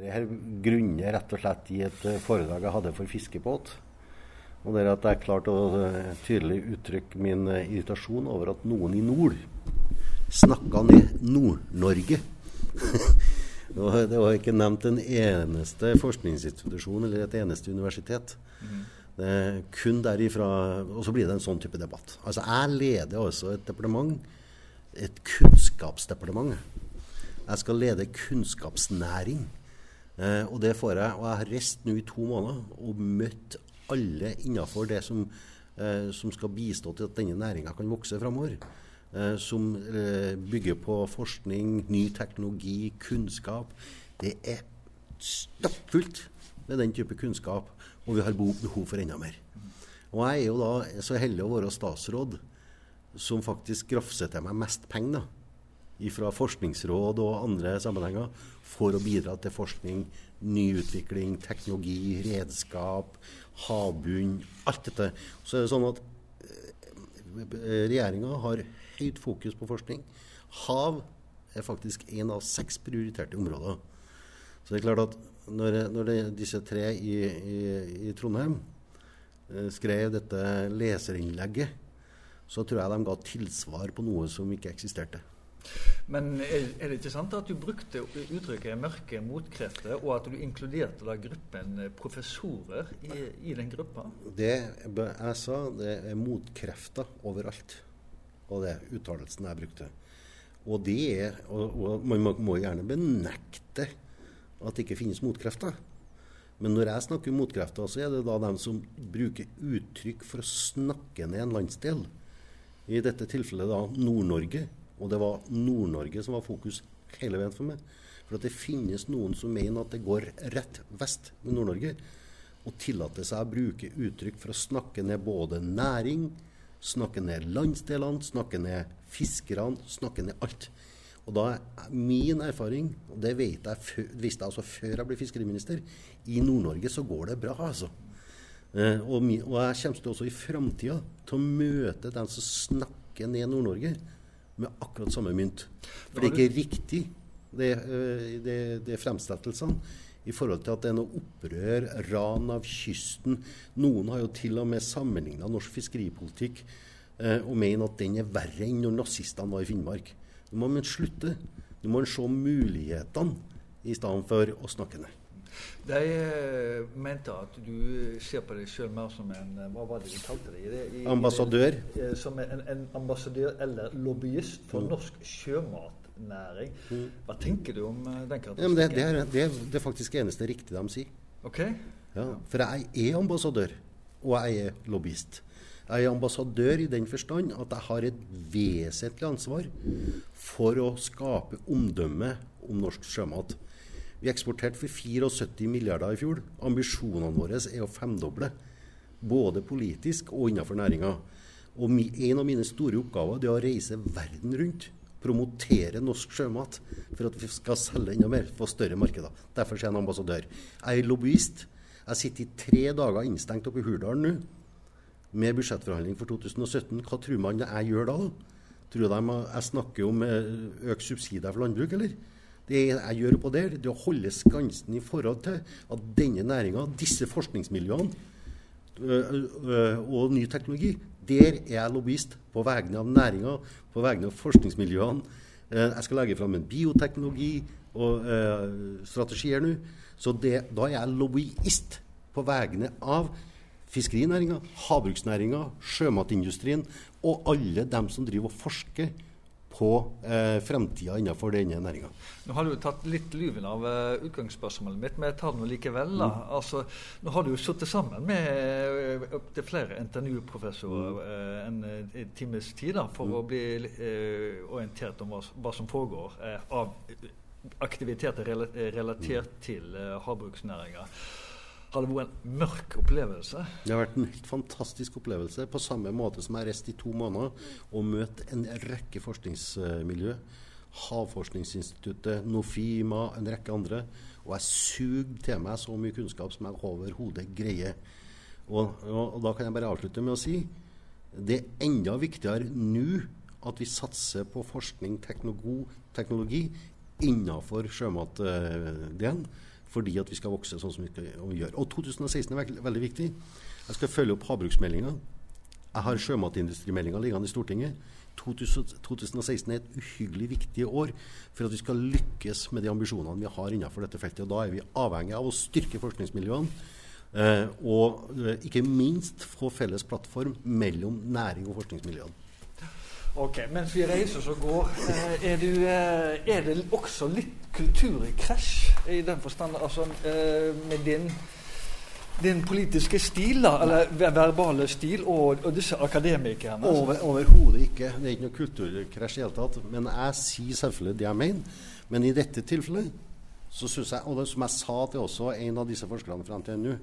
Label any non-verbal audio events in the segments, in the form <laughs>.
Her grunner rett og slett i et eh, foredrag jeg hadde for Fiskebåt. Og det er at jeg klarte å eh, tydelig uttrykke min eh, irritasjon over at noen i nord snakka ned Nord-Norge. <laughs> det var ikke nevnt en eneste forskningsinstitusjon eller et eneste universitet. Mm. Det kun derifra Og så blir det en sånn type debatt. Altså, jeg leder altså et departement, et kunnskapsdepartement. Jeg skal lede kunnskapsnæring. Eh, og det får jeg. Og jeg har reist nå i to måneder og møtt alle innenfor det som, eh, som skal bistå til at denne næringa kan vokse framover. Eh, som eh, bygger på forskning, ny teknologi, kunnskap. Det er stappfullt med den type kunnskap, og vi har behov for enda mer. Og jeg er jo da så heldig å være statsråd som faktisk grafser til meg mest penger fra Forskningsråd og andre sammenhenger for å bidra til forskning, nyutvikling, teknologi, redskap, havbunn, alt dette. Så er det sånn at eh, regjeringa har høyt fokus på forskning. Hav er faktisk en av seks prioriterte områder. Så det er klart at når, når det, disse tre i, i, i Trondheim eh, skrev dette leserinnlegget, så tror jeg de ga tilsvar på noe som ikke eksisterte. Men er, det ikke sant at du brukte uttrykket 'mørke motkrefter', og at du inkluderte da gruppen professorer i, i den gruppa? Det jeg sa, det er motkrefter overalt. Og det er uttalelsen jeg brukte. Og det er og, og man må, må gjerne benekte at det ikke finnes motkrefter. Men når jeg snakker motkrefter, så er det da dem som bruker uttrykk for å snakke ned en landsdel. I dette tilfellet da Nord-Norge og det var Nord-Norge som var fokus hele veien for meg. For det finnes noen som mener at det går rett vest med Nord-Norge, og tillater seg å bruke uttrykk for å snakke ned både næring, snakke ned landsdelene, snakke ned fiskerne, snakke ned alt. Og da er min erfaring, og det vet jeg, visste jeg altså før jeg ble fiskeriminister, i Nord-Norge så går det bra, altså. Eh, og, min, og, jeg kommer til også i framtida til å møte dem som snakker ned Nord-Norge med akkurat samme mynt. For det er ikke riktig, det, det, det, er fremstillelsene i forhold til at det er noe opprør, ran av kysten. Noen har jo til og med sammenligna norsk fiskeripolitikk eh, og mener at den er verre enn når nazistene var i Finnmark. Nå må man slutte. Nå må man se mulighetene i stedet for å snakke ned. De eh, mente at du ser på deg sjøl mer som en eh, hva var det de kalte deg? I, ambassadør. I, eh, som en, en, ambassadør eller lobbyist for mm. norsk sjømatnæring. Mm. Hva tenker du om den karakteristikken? Ja, det, det, er, det, er, det, er, faktisk det eneste riktige de sier. Okay. Ja, for jeg er ambassadør, og jeg er lobbyist. Jeg er ambassadør i den forstand at jeg har et vesentlig ansvar for å skape omdømme om norsk sjømat. Vi eksporterte for 74 milliarder i fjor. Ambisjonene våre er å femdoble. Både politisk og innenfor næringa. Og en av mine store oppgaver er å reise verden rundt. Promotere norsk sjømat for at vi skal selge enda mer, få større markeder. Derfor er jeg en ambassadør. Jeg er lobbyist. Jeg sitter i tre dager innstengt oppe i Hurdalen nå med budsjettforhandling for 2017. Hva tror man jeg gjør da? Tror de jeg snakker om eh, økt subsidier for landbruk, eller? Det jeg gjør på der, det er å holde skansen i forhold til at denne næringa, disse forskningsmiljøene og ny teknologi, der er jeg lobbyist på vegne av næringa, på vegne av forskningsmiljøene. Jeg skal legge fram en bioteknologi og uh, strategier nå. Så det, da er jeg lobbyist på vegne av fiskerinæringa, havbruksnæringa, sjømatindustrien og alle dem som driver og forsker på eh, fremtida innenfor denne næringa. Nå har du tatt litt luven av uh, utgangsspørsmålet mitt, men jeg tar det nå likevel. da. Mm. Altså, nå har du jo sittet sammen med uh, opptil flere NTNU-professorer mm. uh, en, en, times tid da, for mm. å bli orientert om hva, hva som foregår av aktiviteter relatert mm. til havbruksnæringa har det vært en mørk opplevelse? Det har vært en helt fantastisk opplevelse. På samme måte som jeg reiste i to måneder og møtte en rekke forskningsmiljø. Havforskningsinstituttet, Nofima, en rekke andre. Og jeg suger til meg så mye kunnskap som jeg overhodet greier. Og, og, og, da kan jeg bare avslutte med å si det er enda viktigere nå at vi satser på forskning, teknologi, teknologi innenfor sjømatdelen. Fordi at vi skal vokse sånn som vi, skal, vi gjør. Og 2016 er veldig, veldig viktig. Jeg skal følge opp havbruksmeldinga. Jeg har sjømatindustrimeldinga liggende i Stortinget. 2016 er et uhyggelig viktig år for at vi skal lykkes med de ambisjonene vi har innenfor dette feltet. Og da er vi avhengig av å styrke forskningsmiljøene. Eh, og eh, ikke minst få felles plattform mellom næring og forskningsmiljøene. Ok, Mens vi reiser så går, eh, er, du, er, det også litt kulturkrasj i den forstand altså, eh, med din, din politiske stil, da, eller verbale stil, og, og disse akademikerne? Altså? Overhodet ikke. Det er ikke noe kulturkrasj i det hele tatt. Men jeg sier selvfølgelig det jeg mener. Men i dette tilfellet så syns jeg, og det, som jeg sa til også en av disse forskerne fra NTNU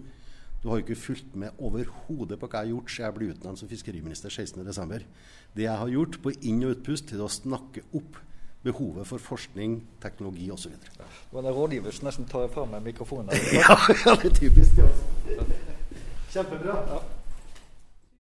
du har ikke fulgt med overhodet på hva jeg har gjort siden jeg ble utnevnt som fiskeriminister 16.12. Det jeg har gjort på inn- og utpust, til å snakke opp behovet for forskning, teknologi osv. Det var en rådgiver som nesten tar fra meg mikrofonen. <laughs> ja, ja, det er typisk. Ja. Kjempebra. Ja.